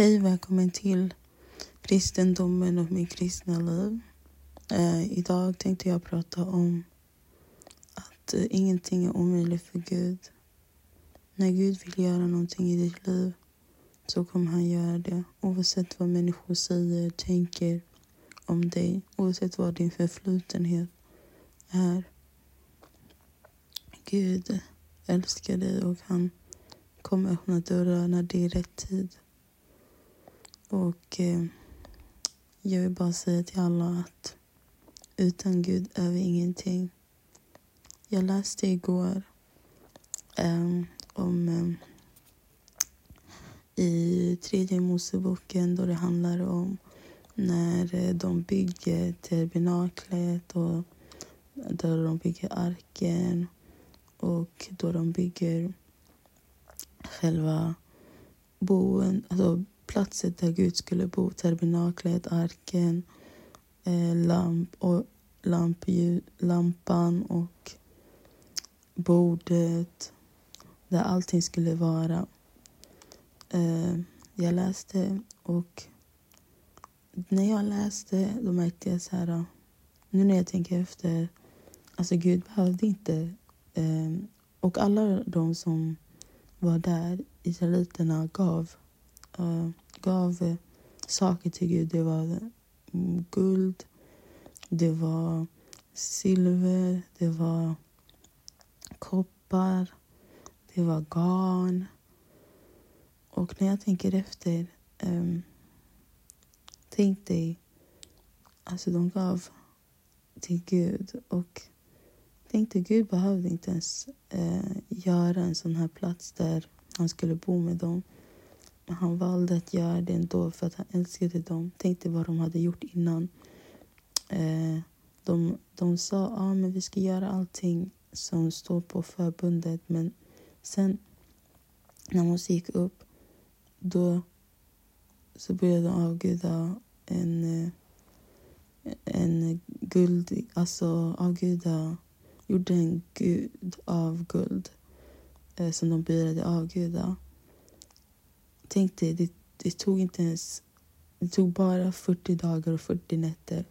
Hej, välkommen till kristendomen och mitt kristna liv. Eh, idag tänkte jag prata om att eh, ingenting är omöjligt för Gud. När Gud vill göra någonting i ditt liv så kommer han göra det oavsett vad människor säger, tänker om dig, oavsett vad din förflutenhet är. Gud älskar dig och han kommer öppna dörrar när det är rätt tid. Och eh, jag vill bara säga till alla att utan Gud är vi ingenting. Jag läste igår eh, om eh, i tredje Moseboken då det handlar om när eh, de bygger terminaklet och då de bygger arken och då de bygger själva boen, alltså platsen där Gud skulle bo, tabernaklet, arken, eh, lamp och lamp, lampan och bordet där allting skulle vara. Eh, jag läste och när jag läste då märkte jag så här, nu när jag tänker efter, alltså Gud behövde inte, eh, och alla de som var där, israeliterna gav, uh, gav eh, saker till Gud. Det var mm, guld, det var silver, det var koppar, det var garn. Och när jag tänker efter, um, tänk dig, alltså de gav till Gud och tänkte Gud behövde inte ens eh, göra en sån här plats där han skulle bo med dem. Men han valde att göra det ändå för att han älskade dem. Tänkte vad de hade gjort innan. Eh, de, de sa att ah, vi ska göra allting som står på förbundet men sen när Mose gick upp då så började de avguda en, eh, en guld, alltså avguda gjorde en gud av guld eh, som de började avguda. Tänk dig, det, det tog inte ens... Det tog bara 40 dagar och 40 nätter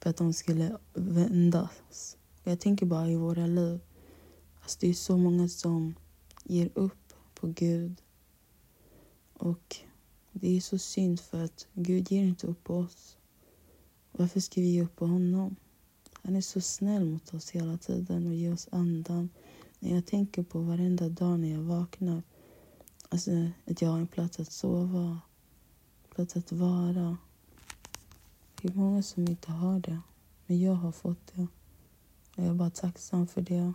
för att de skulle vändas. Jag tänker bara i våra liv. Alltså det är så många som ger upp på Gud. Och det är så synd för att Gud ger inte upp på oss. Varför ska vi ge upp på honom? Han är så snäll mot oss hela tiden och ger oss andan. När jag tänker på varenda dag när jag vaknar, alltså att jag har en plats att sova, plats att vara. Det är många som inte har det, men jag har fått det. Jag är bara tacksam för det.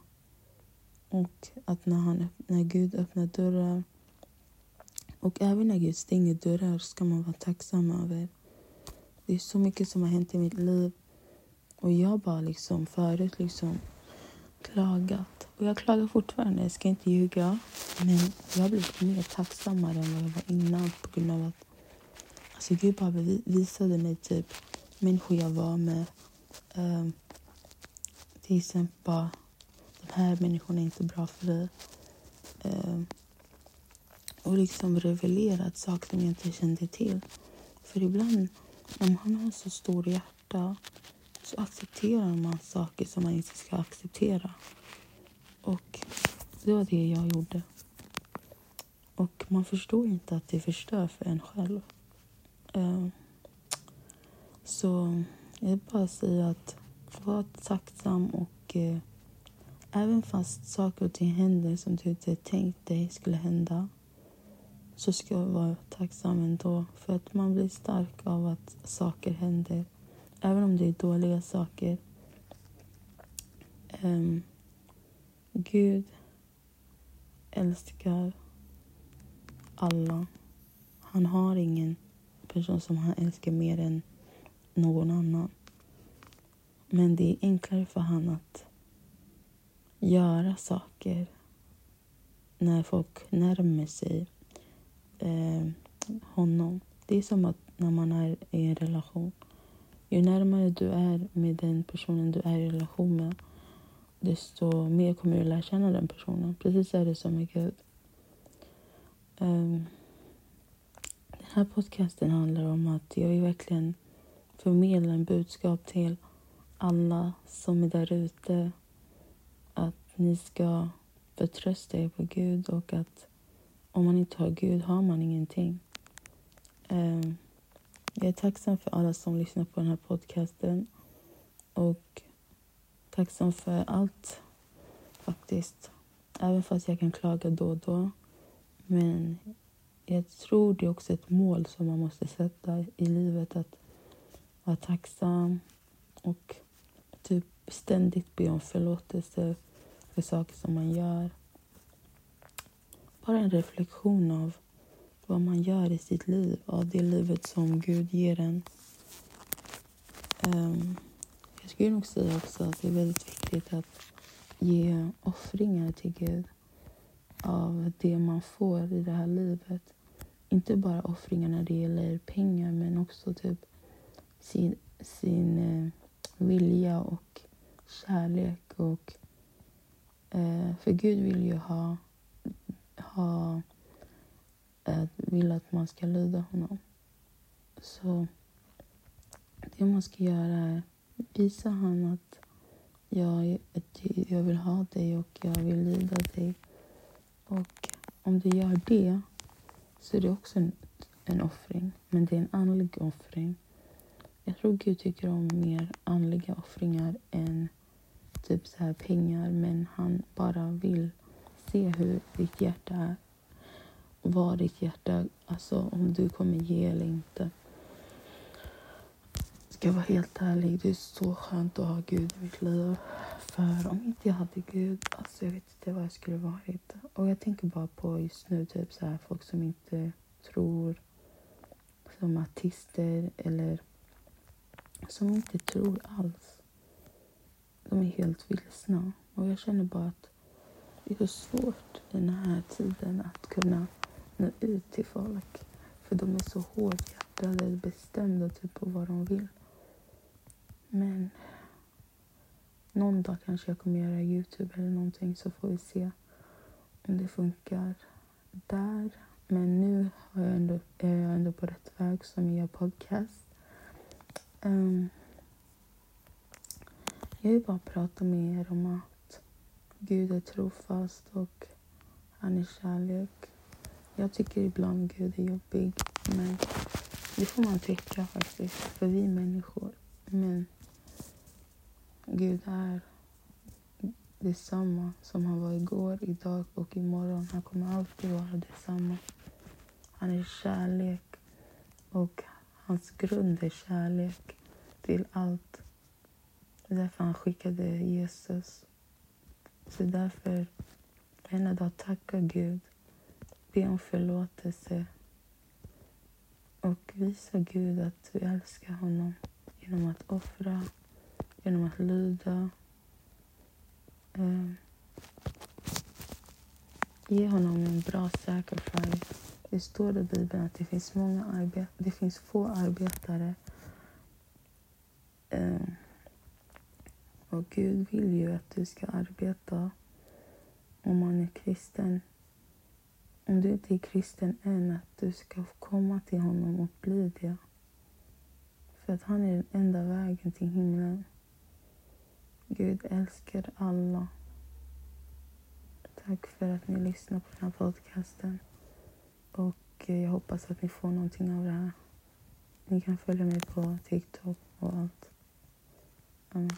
Och att när, han, när Gud öppnar dörrar och även när Gud stänger dörrar ska man vara tacksam över. Det är så mycket som har hänt i mitt liv och jag bara liksom förut liksom klagat. Och jag klagar fortfarande, jag ska inte ljuga. Men jag har blivit mer tacksammare än vad jag var innan på grund av att alltså Gud bara visade mig typ människor jag var med. Um, till exempel bara, de här människorna är inte bra för dig. Um, och liksom revelerat saker som jag inte kände till. För ibland, när man har så stor hjärta så accepterar man saker som man inte ska acceptera. Och det var det jag gjorde. Och man förstår inte att det förstör för en själv. Ehm, så jag vill bara säga att var tacksam och eh, även fast saker och ting händer som du inte tänkt dig skulle hända så ska jag vara tacksam ändå. För att man blir stark av att saker händer även om det är dåliga saker. Um, Gud älskar alla. Han har ingen person som han älskar mer än någon annan. Men det är enklare för han att göra saker när folk närmar sig eh, honom. Det är som att när man är i en relation ju närmare du är med den personen du är i relation med desto mer kommer du lära känna den personen. Precis är det som med Gud. Um, den här podcasten handlar om att jag vill verkligen förmedla en budskap till alla som är där ute. Att ni ska förtrösta er på Gud och att om man inte har Gud har man ingenting. Um, jag är tacksam för alla som lyssnar på den här podcasten och tacksam för allt faktiskt. Även fast jag kan klaga då och då. Men jag tror det är också ett mål som man måste sätta i livet. Att vara tacksam och typ ständigt be om förlåtelse för saker som man gör. Bara en reflektion av vad man gör i sitt liv, av det livet som Gud ger en. Ehm, jag skulle nog säga också att det är väldigt viktigt att ge offringar till Gud av det man får i det här livet. Inte bara offringar när det gäller pengar men också typ sin, sin eh, vilja och kärlek. Och, eh, för Gud vill ju ha, ha vill att man ska lyda honom. Så det man ska göra är visa honom att jag, jag vill ha dig och jag vill lyda dig. Och om du gör det så är det också en, en offring, men det är en andlig offring. Jag tror Gud tycker om mer andliga offringar än typ så här pengar, men han bara vill se hur ditt hjärta är. Vad ditt hjärta, alltså om du kommer ge eller inte. Ska jag vara helt ärlig, det är så skönt att ha Gud i mitt liv. För om inte jag hade Gud, alltså jag vet inte vad jag skulle varit. Och jag tänker bara på just nu, typ så här, folk som inte tror, som artister eller som inte tror alls. De är helt vilsna. Och jag känner bara att det är så svårt den här tiden att kunna nå ut till folk. För de är så hårdhjärtade, och bestämda typ på vad de vill. Men någon dag kanske jag kommer göra Youtube eller någonting så får vi se om det funkar där. Men nu har jag ändå, är jag ändå på rätt väg som gör podcast. Um, jag vill bara prata med er om att Gud är trofast och han är kärlek. Jag tycker ibland Gud är jobbig, men det får man tycka faktiskt, för vi är människor. Men Gud är detsamma som han var igår, idag och imorgon. Han kommer alltid vara detsamma. Han är kärlek och hans grund är kärlek till allt. Det är därför han skickade Jesus. Så därför, varenda dag, tacka Gud. Be om förlåtelse. Och visa Gud att du älskar honom genom att offra genom att lyda. Eh, ge honom en bra sacrifice. Det står i Bibeln att det finns, många arbet det finns få arbetare. Eh, och Gud vill ju att du ska arbeta om man är kristen. Om du inte är kristen än, att du ska komma till honom och bli det. För att han är den enda vägen till himlen. Gud älskar alla. Tack för att ni lyssnar på den här podcasten. Och eh, jag hoppas att ni får någonting av det här. Ni kan följa mig på TikTok och allt. Amen.